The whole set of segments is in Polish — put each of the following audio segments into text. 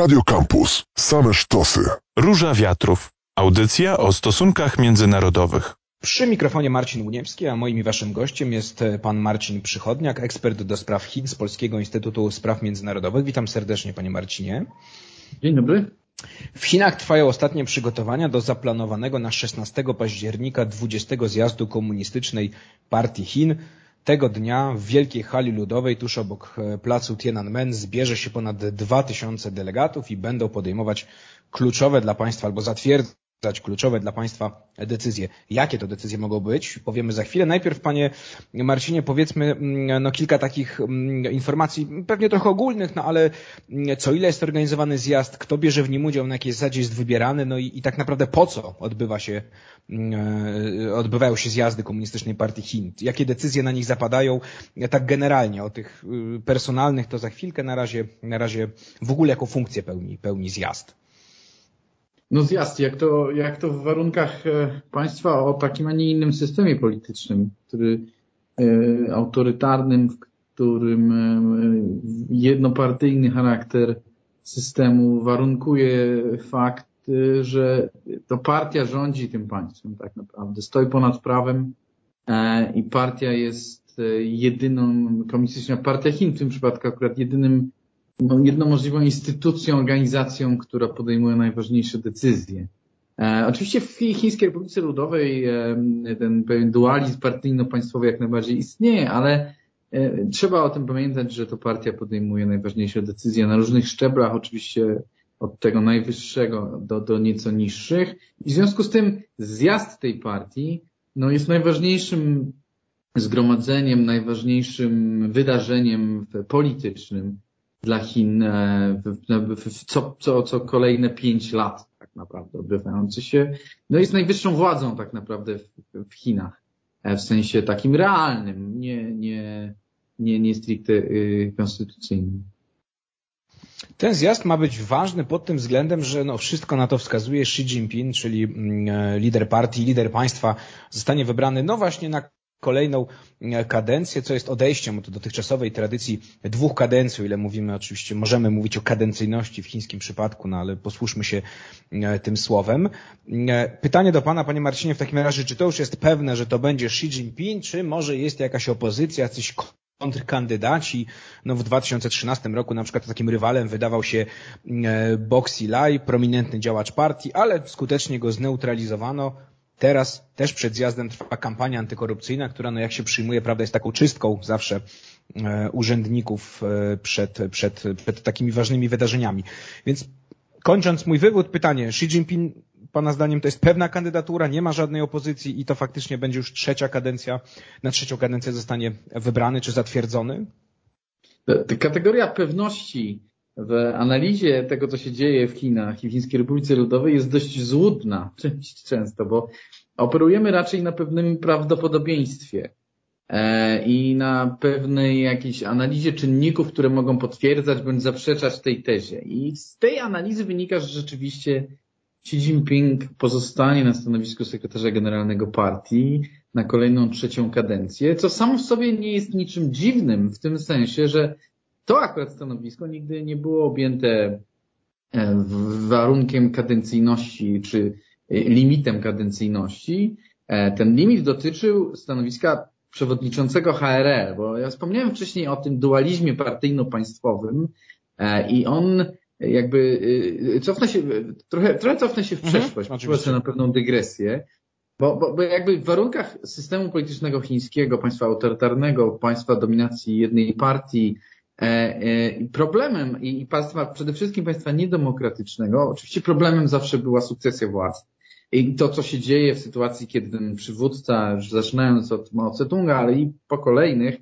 Radio Campus. Same sztosy. Róża Wiatrów. Audycja o stosunkach międzynarodowych. Przy mikrofonie Marcin Uniewski, a moim i waszym gościem jest pan Marcin Przychodniak, ekspert do spraw Chin z Polskiego Instytutu Spraw Międzynarodowych. Witam serdecznie, panie Marcinie. Dzień dobry. W Chinach trwają ostatnie przygotowania do zaplanowanego na 16 października 20 zjazdu komunistycznej partii Chin. Tego dnia w Wielkiej Hali Ludowej tuż obok e, placu Tiananmen zbierze się ponad 2000 delegatów i będą podejmować kluczowe dla państwa albo zatwierdzać kluczowe dla państwa decyzje. Jakie to decyzje mogą być? Powiemy za chwilę. Najpierw, panie Marcinie, powiedzmy mm, no, kilka takich mm, informacji, pewnie trochę ogólnych, no ale mm, co ile jest organizowany zjazd, kto bierze w nim udział, na jakiej zasadzie jest wybierany, no i, i tak naprawdę po co odbywa się, e, odbywają się zjazdy Komunistycznej Partii Chin? Jakie decyzje na nich zapadają? Tak generalnie, o tych y, personalnych to za chwilkę, na razie, na razie w ogóle jaką funkcję pełni, pełni zjazd? No zjazd, jak to, jak to w warunkach e, państwa o takim, a nie innym systemie politycznym, który e, autorytarnym, w którym e, jednopartyjny charakter systemu warunkuje fakt, że to partia rządzi tym państwem tak naprawdę. Stoi ponad prawem i partia jest jedyną, komunistyczna partia Chin w tym przypadku akurat jedynym jedną możliwą instytucją, organizacją, która podejmuje najważniejsze decyzje. E, oczywiście w Chińskiej Republice Ludowej e, ten pewien dualizm partyjno-państwowy jak najbardziej istnieje, ale e, trzeba o tym pamiętać, że to partia podejmuje najważniejsze decyzje na różnych szczeblach, oczywiście od tego najwyższego do, do nieco niższych. I w związku z tym zjazd tej partii no, jest najważniejszym zgromadzeniem, najważniejszym wydarzeniem politycznym dla Chin e, w, co, co, co kolejne pięć lat tak naprawdę odbywający się. No jest najwyższą władzą tak naprawdę w, w Chinach. E, w sensie takim realnym, nie, nie, nie, nie stricte y, konstytucyjnym. Ten zjazd ma być ważny pod tym względem, że no wszystko na to wskazuje Xi Jinping, czyli mm, e, lider partii, lider państwa, zostanie wybrany no właśnie na kolejną e, kadencję, co jest odejściem od dotychczasowej tradycji dwóch kadencji, o ile mówimy oczywiście, możemy mówić o kadencyjności w chińskim przypadku, no ale posłuszmy się e, tym słowem. E, pytanie do Pana, Panie Marcinie, w takim razie, czy to już jest pewne, że to będzie Xi Jinping, czy może jest jakaś opozycja, jacyś kontrkandydaci. No w 2013 roku na przykład takim rywalem wydawał się Boxy Lai, prominentny działacz partii, ale skutecznie go zneutralizowano. Teraz też przed zjazdem trwa kampania antykorupcyjna, która, no jak się przyjmuje, prawda, jest taką czystką zawsze e, urzędników e, przed, przed, przed takimi ważnymi wydarzeniami. Więc kończąc mój wywód, pytanie, Xi Jinping, Pana zdaniem to jest pewna kandydatura, nie ma żadnej opozycji i to faktycznie będzie już trzecia kadencja, na trzecią kadencję zostanie wybrany czy zatwierdzony? Kategoria pewności w analizie tego, co się dzieje w Chinach i w Chińskiej Republice Ludowej jest dość złudna często, bo operujemy raczej na pewnym prawdopodobieństwie e, i na pewnej jakiejś analizie czynników, które mogą potwierdzać bądź zaprzeczać tej tezie. I z tej analizy wynika, że rzeczywiście Xi Jinping pozostanie na stanowisku sekretarza generalnego partii na kolejną trzecią kadencję, co samo w sobie nie jest niczym dziwnym w tym sensie, że to akurat stanowisko nigdy nie było objęte e, warunkiem kadencyjności czy e, limitem kadencyjności. E, ten limit dotyczył stanowiska przewodniczącego HRL, bo ja wspomniałem wcześniej o tym dualizmie partyjno-państwowym i on jakby cofnę się, trochę, trochę cofnę się w mhm, przeszłość, mhm, na pewną dygresję, bo, bo, bo jakby w warunkach systemu politycznego chińskiego, państwa autorytarnego, państwa dominacji jednej partii, problemem i państwa, przede wszystkim państwa niedemokratycznego, oczywiście problemem zawsze była sukcesja władzy. I to, co się dzieje w sytuacji, kiedy ten przywódca, już zaczynając od Mao Tse-tunga, ale i po kolejnych,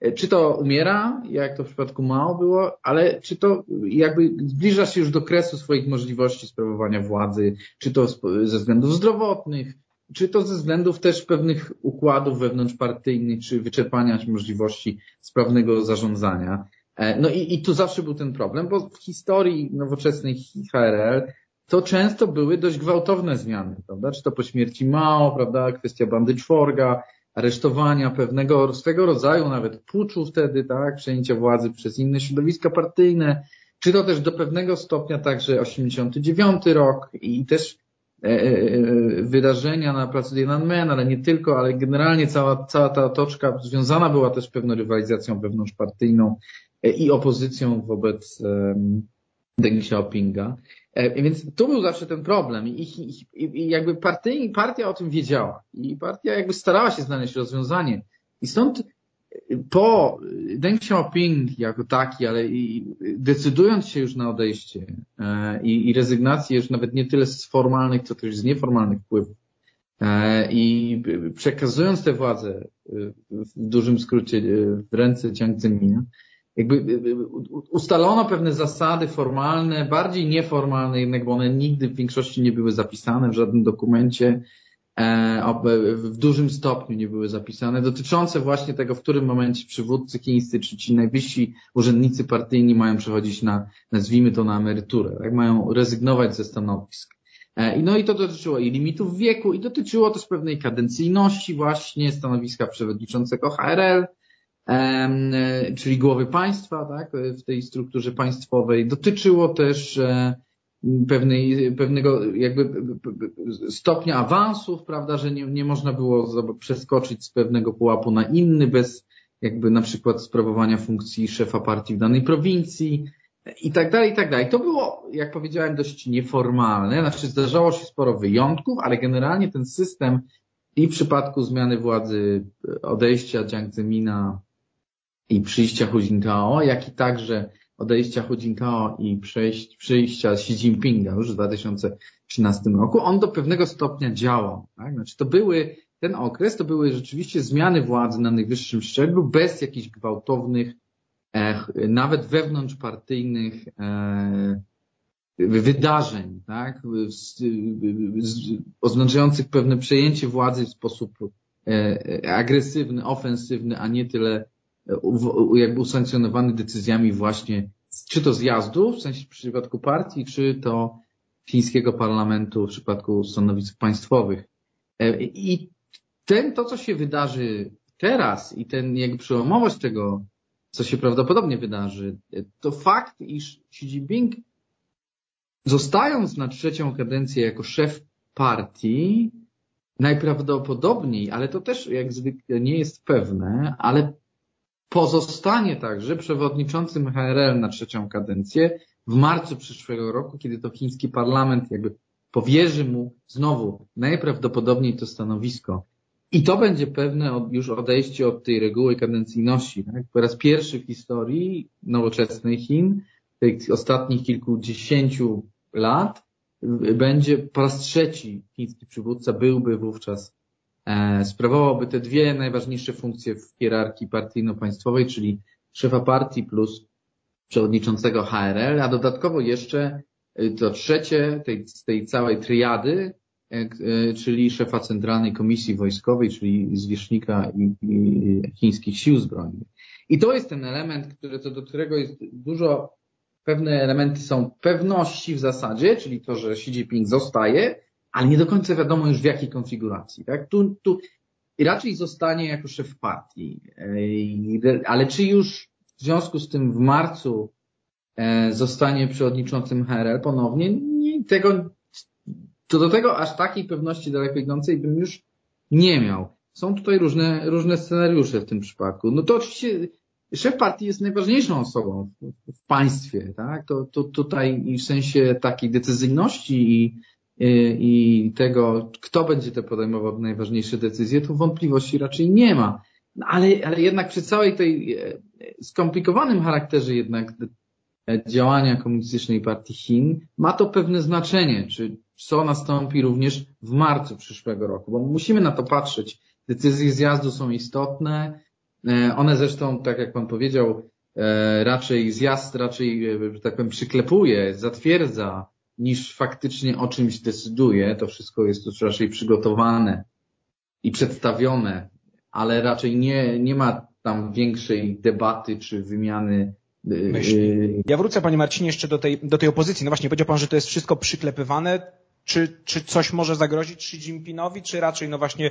e, czy to umiera, jak to w przypadku Mao było, ale czy to jakby zbliża się już do kresu swoich możliwości sprawowania władzy, czy to ze względów zdrowotnych, czy to ze względów też pewnych układów wewnątrzpartyjnych, czy wyczerpania możliwości sprawnego zarządzania. E, no i, i tu zawsze był ten problem, bo w historii nowoczesnej HRL to często były dość gwałtowne zmiany, prawda? Czy to po śmierci Mao, prawda? Kwestia bandy czworga, aresztowania pewnego, swego rodzaju nawet puczu wtedy, tak? Przejęcia władzy przez inne środowiska partyjne. czy to też do pewnego stopnia także 89 rok i też e, e, wydarzenia na placu Tiananmen, ale nie tylko, ale generalnie cała, cała ta otoczka związana była też pewną rywalizacją wewnątrzpartyjną i opozycją wobec Deng Xiaopinga. Więc tu był zawsze ten problem I, i, i jakby partii, partia o tym wiedziała i partia jakby starała się znaleźć rozwiązanie. I stąd po Deng Xiaoping jako taki, ale i decydując się już na odejście e, i, i rezygnację już nawet nie tyle z formalnych, co też z nieformalnych wpływów e, i przekazując tę władzę e, w dużym skrócie w ręce Jiang Zemina, jakby ustalono pewne zasady formalne, bardziej nieformalne jednak, bo one nigdy w większości nie były zapisane w żadnym dokumencie, E, w dużym stopniu nie były zapisane, dotyczące właśnie tego, w którym momencie przywódcy chińscy czy ci najwyżsi urzędnicy partyjni mają przechodzić na, nazwijmy to na emeryturę, tak? mają rezygnować ze stanowisk. E, no i to dotyczyło i limitów wieku i dotyczyło też pewnej kadencyjności właśnie stanowiska przewodniczącego HRL, czyli głowy państwa, tak, w tej strukturze państwowej. Dotyczyło też pewnej, pewnego jakby stopnia awansów, prawda, że nie, nie można było przeskoczyć z pewnego pułapu na inny bez jakby na przykład sprawowania funkcji szefa partii w danej prowincji i tak dalej, i tak dalej. To było, jak powiedziałem, dość nieformalne, znaczy zdarzało się sporo wyjątków, ale generalnie ten system i w przypadku zmiany władzy, odejścia Jiang Zemina i przyjścia Hu Jintao, jak i także odejścia Hu Jintao i przejść, przyjścia Xi Jinpinga już w 2013 roku, on do pewnego stopnia działał. Tak? Znaczy to były, ten okres to były rzeczywiście zmiany władzy na najwyższym szczeblu bez jakichś gwałtownych, e, nawet wewnątrzpartyjnych e, wydarzeń, tak? oznaczających pewne przejęcie władzy w sposób e, agresywny, ofensywny, a nie tyle jakby usankcjonowany decyzjami właśnie, czy to zjazdu, w sensie w przypadku partii, czy to chińskiego parlamentu w przypadku stanowisk państwowych. E, I ten, to, co się wydarzy teraz i ten jakby przełomowość tego, co się prawdopodobnie wydarzy, to fakt, iż Xi Jinping zostając na trzecią kadencję jako szef partii, najprawdopodobniej, ale to też jak zwykle nie jest pewne, ale pozostanie także przewodniczącym HRL na trzecią kadencję w marcu przyszłego roku, kiedy to chiński parlament jakby powierzy mu znowu najprawdopodobniej to stanowisko. I to będzie pewne już odejście od tej reguły kadencyjności. Tak? Po raz pierwszy w historii nowoczesnej Chin, tych ostatnich kilkudziesięciu lat, będzie po raz trzeci chiński przywódca byłby wówczas sprawowałby te dwie najważniejsze funkcje w hierarchii partyjno-państwowej, czyli szefa partii plus przewodniczącego HRL, a dodatkowo jeszcze e, to trzecie tej, z tej całej triady, e, czyli szefa Centralnej Komisji Wojskowej, czyli zwierzchnika i, i chińskich sił zbrojnych. I to jest ten element, który, to do którego jest dużo, pewne elementy są pewności w zasadzie, czyli to, że Xi Jinping zostaje, ale nie do końca wiadomo już w jakiej konfiguracji. Tak? Tu, tu raczej zostanie jako szef partii, e, ale czy już w związku z tym w marcu e, zostanie przewodniczącym HRL ponownie, nie, tego, to do tego aż takiej pewności daleko idącej bym już nie miał. Są tutaj różne, różne scenariusze w tym przypadku. No to oczywiście szef partii jest najważniejszą osobą w, w państwie, tak? To, to tutaj w sensie takiej decyzyjności i i tego, kto będzie te podejmował najważniejsze decyzje, to wątpliwości raczej nie ma. No ale, ale jednak przy całej tej e, skomplikowanym charakterze jednak działania Komunistycznej Partii Chin ma to pewne znaczenie, czy co nastąpi również w marcu przyszłego roku, bo musimy na to patrzeć. Decyzje zjazdu są istotne. E, one zresztą, tak jak pan powiedział, e, raczej zjazd raczej, że tak powiem, przyklepuje, zatwierdza niż faktycznie o czymś decyduje. To wszystko jest już raczej przygotowane i przedstawione, ale raczej nie, nie ma tam większej debaty czy wymiany y, Myśli. Ja wrócę, panie Marcinie, jeszcze do tej, do tej opozycji. No właśnie, powiedział pan, że to jest wszystko przyklepywane. czy, czy coś może zagrozić Xi Jinpingowi, czy raczej no właśnie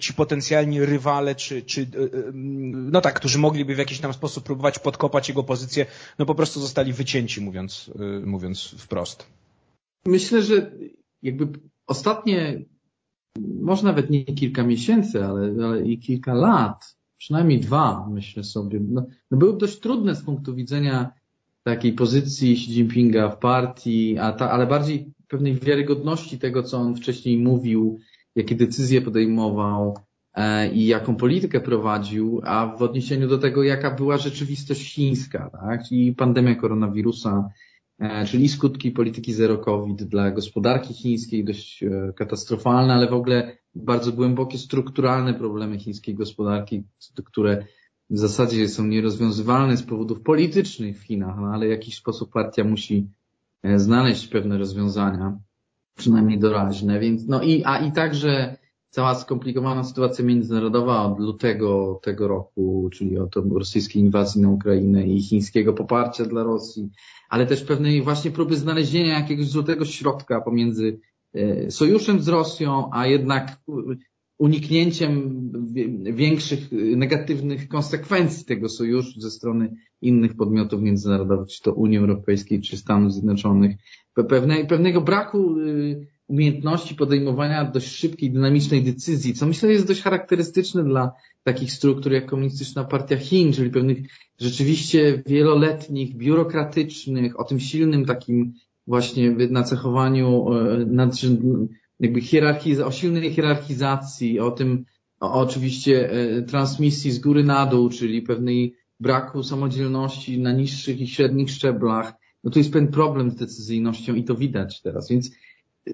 ci potencjalni rywale, czy, czy no tak, którzy mogliby w jakiś tam sposób próbować podkopać jego pozycję, no po prostu zostali wycięci, mówiąc, mówiąc wprost. Myślę, że jakby ostatnie, może nawet nie kilka miesięcy, ale, ale i kilka lat, przynajmniej dwa, myślę sobie, no, no były dość trudne z punktu widzenia takiej pozycji Xi Jinpinga w partii, a ta, ale bardziej pewnej wiarygodności tego, co on wcześniej mówił, jakie decyzje podejmował e, i jaką politykę prowadził, a w odniesieniu do tego, jaka była rzeczywistość chińska, tak? czyli pandemia koronawirusa, czyli skutki polityki zero COVID dla gospodarki chińskiej, dość e, katastrofalne, ale w ogóle bardzo głębokie strukturalne problemy chińskiej gospodarki, które w zasadzie są nierozwiązywalne z powodów politycznych w Chinach, no ale w jakiś sposób partia musi e, znaleźć pewne rozwiązania, przynajmniej doraźne, więc no i, a i także cała skomplikowana sytuacja międzynarodowa od lutego tego roku, czyli od rosyjskiej inwazji na Ukrainę i chińskiego poparcia dla Rosji, ale też pewnej właśnie próby znalezienia jakiegoś złotego środka pomiędzy e, sojuszem z Rosją, a jednak uniknięciem większych negatywnych konsekwencji tego sojuszu ze strony innych podmiotów międzynarodowych, czy to Unii Europejskiej, czy Stanów Zjednoczonych, pewne, pewnego braku y, umiejętności podejmowania dość szybkiej, dynamicznej decyzji, co myślę jest dość charakterystyczne dla takich struktur jak Komunistyczna Partia Chin, czyli pewnych rzeczywiście wieloletnich, biurokratycznych, o tym silnym takim właśnie nacechowaniu y, nadrzędnym, jakby hierarchii, o silnej hierarchizacji, o tym, o, oczywiście e, transmisji z góry na dół, czyli pewnej braku samodzielności na niższych i średnich szczeblach. No tu jest pewien problem z decyzyjnością i to widać teraz. Więc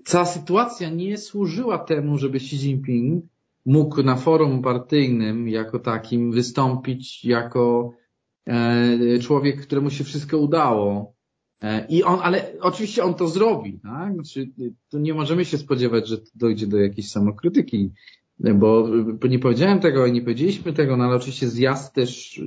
cała sytuacja nie służyła temu, żeby Xi Jinping mógł na forum partyjnym jako takim wystąpić jako e, człowiek, któremu się wszystko udało, I on, ale oczywiście on to zrobi, tak? Znaczy, tu nie możemy się spodziewać, że dojdzie do jakiejś samokrytyki, bo nie powiedziałem tego i nie powiedzieliśmy tego, no ale oczywiście zjazd też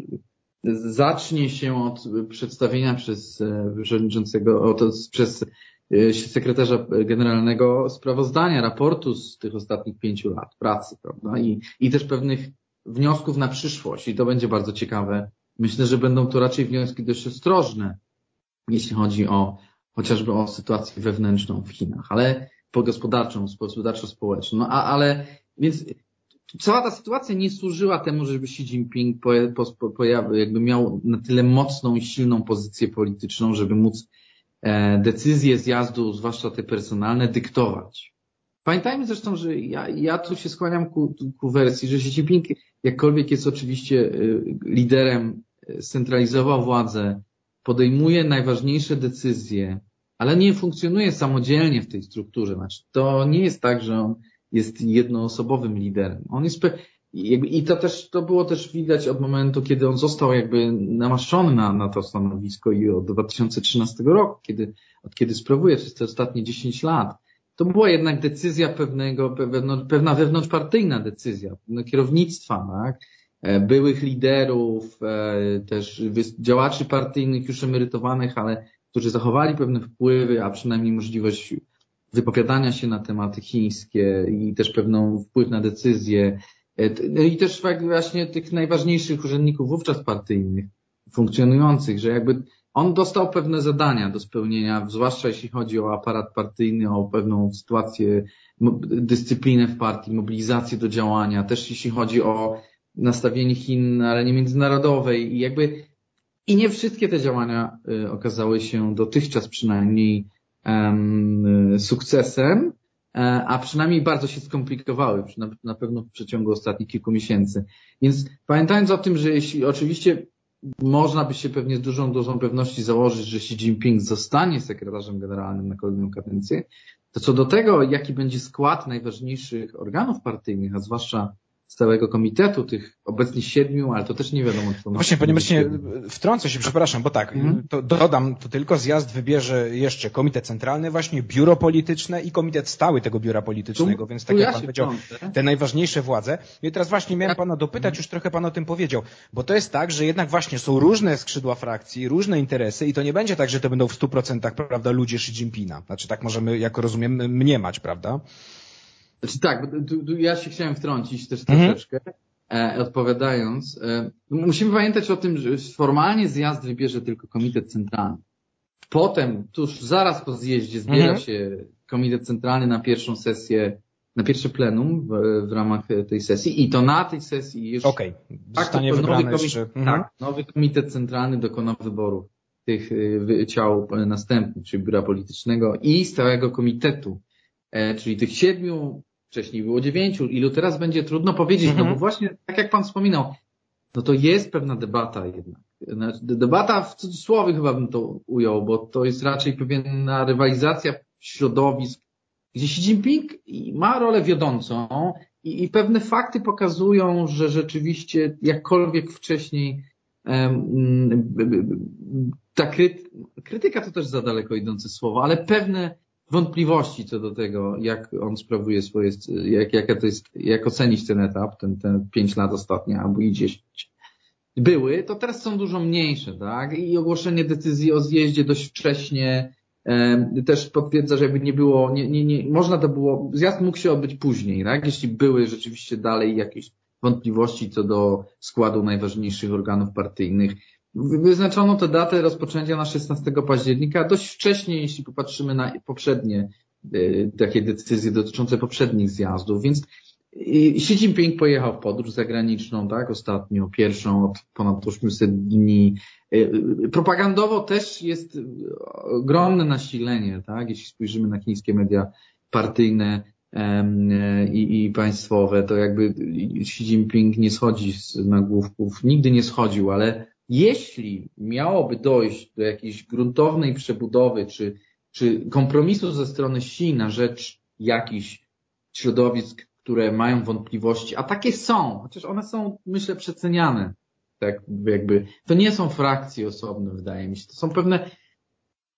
zacznie się od przedstawienia przez e, przewodniczącego, przez e, sekretarza generalnego sprawozdania, raportu z tych ostatnich pięciu lat pracy, prawda? I, i też pewnych wniosków na przyszłość i to będzie bardzo ciekawe. Myślę, że będą to raczej wnioski dość ostrożne, jeśli chodzi o chociażby o sytuację wewnętrzną w Chinach, ale po gospodarczą, gospodarczo-społeczną. No, a, ale więc cała ta sytuacja nie służyła temu, żeby Xi Jinping pojawił, jakby miał na tyle mocną i silną pozycję polityczną, żeby móc e, decyzje zjazdu, zwłaszcza te personalne, dyktować. Pamiętajmy zresztą, że ja, ja tu się skłaniam ku, ku wersji, że Xi Jinping jakkolwiek jest oczywiście y, liderem, e, scentralizował władzę, podejmuje najważniejsze decyzje, ale nie funkcjonuje samodzielnie w tej strukturze. Znaczy, to nie jest tak, że on jest jednoosobowym liderem. On jest i to też, to było też widać od momentu, kiedy on został jakby namaszczony na, na to stanowisko i od 2013 roku, kiedy, od kiedy sprawuje przez te ostatnie 10 lat. To była jednak decyzja pewnego, pewna, wewnątrzpartyjna decyzja, kierownictwa, tak? E, byłych liderów, e, też działaczy partyjnych już emerytowanych, ale którzy zachowali pewne wpływy, a przynajmniej możliwość wypowiadania się na tematy chińskie i też pewną wpływ na decyzje. E, no I też właśnie tych najważniejszych urzędników wówczas partyjnych, funkcjonujących, że jakby on dostał pewne zadania do spełnienia, zwłaszcza jeśli chodzi o aparat partyjny, o pewną sytuację, dyscyplinę w partii, mobilizację do działania, też jeśli chodzi o nastawienie Chin na arenie międzynarodowej i jakby i nie wszystkie te działania y, okazały się dotychczas przynajmniej um, sukcesem, e, a przynajmniej bardzo się skomplikowały, na pewno w przeciągu ostatnich kilku miesięcy. Więc pamiętając o tym, że jeśli oczywiście można by się pewnie z dużą dozą pewności założyć, że Xi Jinping zostanie sekretarzem generalnym na kolejną kadencję, to co do tego, jaki będzie skład najważniejszych organów partyjnych, a zwłaszcza z całego komitetu, tych obecnie siedmiu, ale to też nie wiadomo, co... Właśnie, panie Marcinie, wtrącę się, przepraszam, bo tak, mhm. to dodam, to tylko zjazd wybierze jeszcze Komitet Centralny, właśnie Biuro Polityczne i Komitet Stały tego Biura Politycznego, tu, więc tak jak ja pan powiedział, wtrącę. te najważniejsze władze. I teraz właśnie miałem pana dopytać, już trochę pan o tym powiedział, bo to jest tak, że jednak właśnie są różne skrzydła frakcji, różne interesy i to nie będzie tak, że to będą w stu procentach, prawda, ludzie Xi Jinpinga. Znaczy tak możemy, jak rozumiem, mniemać, prawda? Znaczy tak, tu, tu ja się chciałem wtrącić też mhm. troszeczkę, e, odpowiadając. E, musimy pamiętać o tym, że formalnie zjazd wybierze tylko Komitet Centralny. Potem, tuż zaraz po zjeździe zbiera mhm. się Komitet Centralny na pierwszą sesję, na pierwsze plenum w, w ramach tej sesji i to na tej sesji już okay. zostanie tak, nowy, komitet, jeszcze... mhm. tak, nowy Komitet Centralny dokona wyboru tych y, ciał następnych, czyli biura politycznego i stałego komitetu, e, czyli tych siedmiu wcześniej było dziewięciu, ilu teraz będzie trudno powiedzieć, no bo mhm. właśnie tak jak pan wspominał, no to jest pewna debata jednak. Znaczy, debata w cudzysłowie chyba bym to ujął, bo to jest raczej pewna rywalizacja środowisk, gdzie Xi Jinping ma rolę wiodącą i, i pewne fakty pokazują, że rzeczywiście jakkolwiek wcześniej ta kryty krytyka to też za daleko idące słowo, ale pewne wątpliwości co do tego, jak on sprawuje swoje, jak, jaka to jest, jak ocenić ten etap, ten, ten pięć lat ostatnie, albo i dziesięć były, to teraz są dużo mniejsze, tak? I ogłoszenie decyzji o zjeździe dość wcześnie też potwierdza, że jakby nie było, nie, nie, nie, można to było, zjazd mógł się odbyć później, tak? Jeśli były rzeczywiście dalej jakieś wątpliwości co do składu najważniejszych organów partyjnych. Wyznaczono tę datę rozpoczęcia na 16 października. Dość wcześnie, jeśli popatrzymy na poprzednie y, takie decyzje dotyczące poprzednich zjazdów, więc y, Xi Jinping pojechał w podróż zagraniczną, tak, ostatnio, pierwszą od ponad 800 dni. Y, propagandowo też jest ogromne nasilenie, tak, jeśli spojrzymy na chińskie media partyjne i, i państwowe, to jakby Xi Jinping nie schodzi z nagłówków, nigdy nie schodził, ale jeśli miałoby dojść do jakiejś gruntownej przebudowy czy, czy kompromisu ze strony Xi na rzecz jakichś środowisk, które mają wątpliwości, a takie są, chociaż one są, myślę, przeceniane. Tak jakby, to nie są frakcje osobne, wydaje mi się. To są pewne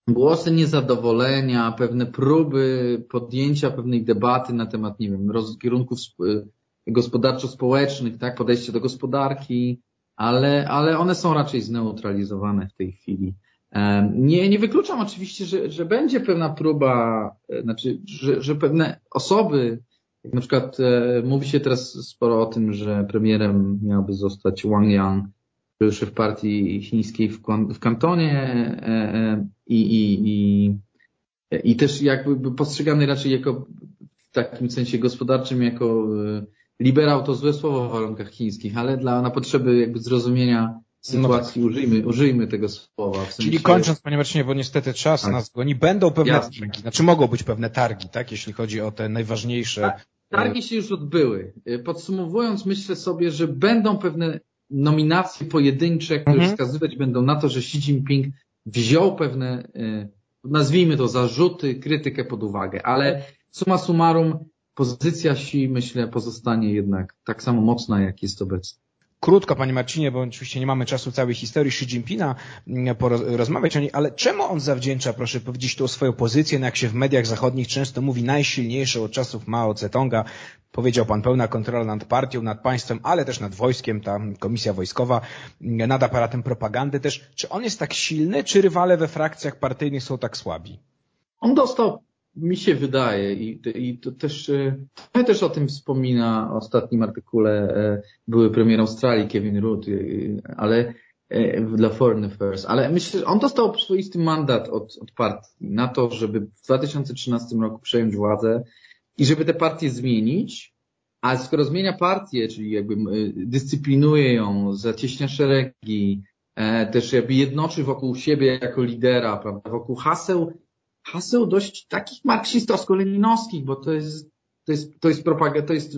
głosy niezadowolenia, pewne próby podjęcia pewnej debaty na temat, nie wiem, kierunków gospodarczo-społecznych, tak, podejście do gospodarki, ale, ale one są raczej zneutralizowane w tej chwili. Nie, nie wykluczam oczywiście, że, że będzie pewna próba, e, znaczy, że, że pewne osoby, jak na przykład e, mówi się teraz sporo o tym, że premierem miałby zostać Wang Yang, był szef partii chińskiej w, w kantonie e, i, i, i, i też jakby postrzegany raczej jako w takim sensie gospodarczym jako liberał to złe słowo w warunkach chińskich, ale dla, na potrzeby jakby zrozumienia sytuacji no tak. użyjmy, użyjmy tego słowa. W sensie... Czyli kończąc, panie Marcinie, bo niestety czas tak. nas goni, będą pewne Jasne. targi, znaczy mogą być pewne targi, tak, jeśli chodzi o te najważniejsze. Tak, targi się już odbyły. Podsumowując, myślę sobie, że będą pewne nominacje pojedyncze, które mhm. wskazywać będą na to, że Xi Jinping wziął pewne, e, nazwijmy to, zarzuty, krytykę pod uwagę, ale suma summarum pozycja Xi, myślę, pozostanie jednak tak samo mocna, jak jest obecnie. Krótko, Panie Marcinie, bo oczywiście nie mamy czasu całej historii Xi Jinpinga mm, porozmawiać o niej, ale czemu on zawdzięcza, proszę powiedzieć, tu swoją pozycję, no jak się w mediach zachodnich często mówi, najsilniejszą od czasów Mao Tse-tonga, powiedział Pan, pełna kontrola nad partią, nad państwem, ale też nad wojskiem, ta komisja wojskowa, mm, nad aparatem propagandy też. Czy on jest tak silny, czy rywale we frakcjach partyjnych są tak słabi? On dostał mi się wydaje i, i to też, to też o tym wspomina w ostatnim artykule e, były premier Australii Kevin Root, e, ale e, dla Foreign Affairs, ale myślę, że on dostał swoisty mandat od, od partii na to, żeby w 2013 roku przejąć władzę i żeby te partie zmienić, a skoro zmienia partię, czyli jakby dyscyplinuje ją, zacieśnia szeregi, też jakby jednoczy wokół siebie jako lidera, prawda, wokół haseł haseł dość takich marksistowsko-leninowskich, bo to jest, to jest, to jest propaganda, to jest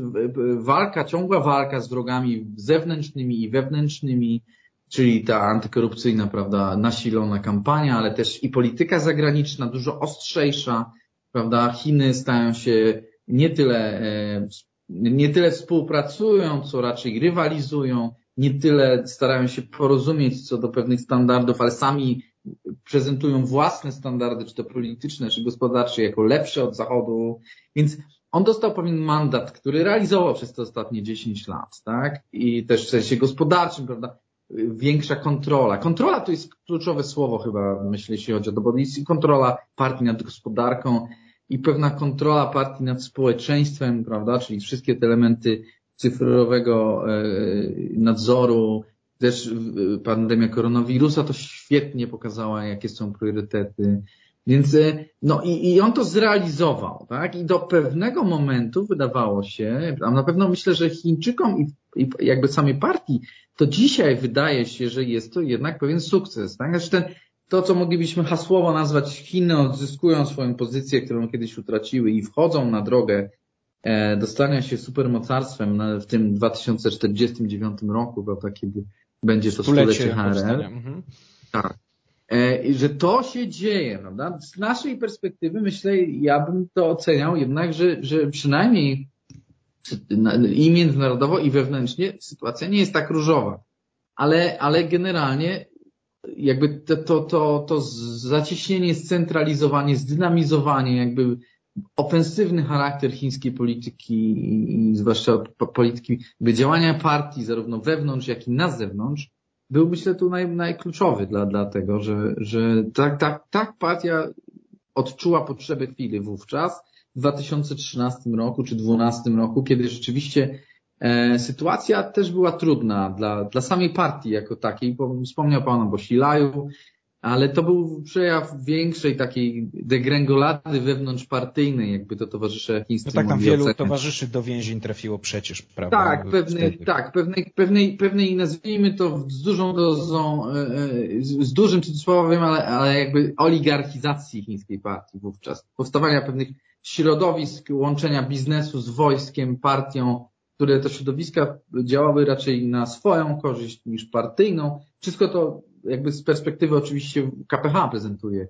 walka, ciągła walka z wrogami zewnętrznymi i wewnętrznymi, czyli ta antykorupcyjna, prawda, nasilona kampania, ale też i polityka zagraniczna dużo ostrzejsza, prawda, Chiny stają się nie tyle e, nie tyle współpracują, co raczej rywalizują, nie tyle starają się porozumieć co do pewnych standardów, ale sami prezentują własne standardy, czy to polityczne, czy gospodarcze, jako lepsze od Zachodu. Więc on dostał pewien mandat, który realizował przez te ostatnie 10 lat, tak? I też w sensie gospodarczym, prawda? Większa kontrola. Kontrola to jest kluczowe słowo chyba, myślę, jeśli chodzi o. Jest kontrola partii nad gospodarką i pewna kontrola partii nad społeczeństwem, prawda? Czyli wszystkie te elementy cyfrowego e, nadzoru, też pandemia koronawirusa to świetnie pokazała, jakie są priorytety. Więc e, no i, i on to zrealizował, tak? I do pewnego momentu wydawało się, a na pewno myślę, że Chińczykom i, i jakby samej partii, to dzisiaj wydaje się, że jest to jednak pewien sukces, tak? Znaczy ten, to, co moglibyśmy hasłowo nazwać Chiny odzyskują swoją pozycję, którą kiedyś utraciły i wchodzą na drogę e, dostania się supermocarstwem w tym 2049 roku, prawda, kiedy będzie to stulecie HRL. Mhm. Tak. E, że to się dzieje, prawda? Z naszej perspektywy myślę, ja bym to oceniał jednak, że, że przynajmniej i międzynarodowo, i wewnętrznie sytuacja nie jest tak różowa. Ale, ale generalnie jakby to, to, to, to zacieśnienie, scentralizowanie, zdynamizowanie, jakby ofensywny charakter chińskiej polityki zwłaszcza polityki działania partii zarówno wewnątrz, jak i na zewnątrz był myślę tu naj, najkluczowy dla, dla tego, że, że tak, tak, tak partia odczuła potrzebę chwili wówczas w 2013 roku czy 2012 roku, kiedy rzeczywiście e, sytuacja też była trudna dla, dla samej partii jako takiej. Bo wspomniał Pan o Bosilaju, ale to był przejaw większej takiej degrengolady wewnątrzpartyjnej, jakby to towarzysze chińscy No tak, tam wielu oceniać. towarzyszy do więzień trafiło przecież, prawda? Tak, pewnej, tak pewnej, pewnej, pewnej, nazwijmy to z dużą dozą, e, e, z dużym cudzysłowiem, ale, ale jakby oligarchizacji chińskiej partii wówczas. Powstawania pewnych środowisk łączenia biznesu z wojskiem, partią, które to środowiska działały raczej na swoją korzyść niż partyjną. Wszystko to jakby z perspektywy oczywiście KPH prezentuje.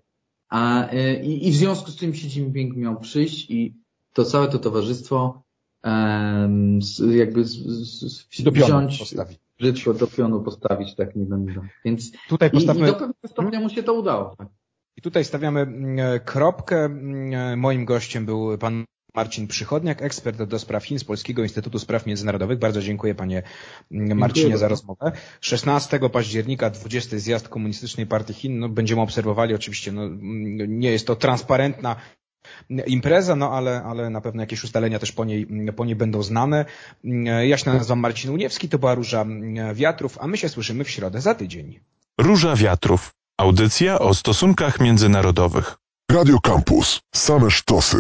A, e, i, i w związku z tym Xi Jinping miał przyjść i to całe to towarzystwo um, jakby z, z, do wziąć, postawić. brzydko do pionu postawić, tak nie będę. Więc tutaj postawmy... i, i do pewnego stopnia mu się to udało. Tak. I tutaj stawiamy mm, kropkę. Mm, moim gościem był pan Marcin Przychodniak, ekspert do spraw Chin z Polskiego Instytutu Spraw Międzynarodowych. Bardzo dziękuję panie Marcinie dziękuję za rozmowę. 16 października 20 zjazd Komunistycznej Partii Chin. No, będziemy obserwowali oczywiście, no, nie jest to transparentna impreza, no ale, ale na pewno jakieś ustalenia też po niej, po niej będą znane. Ja się nazywam Marcin Uniewski, to była Róża Wiatrów, a my się słyszymy w środę za tydzień. Róża Wiatrów. Audycja o stosunkach międzynarodowych. Radio Campus. Same sztosy.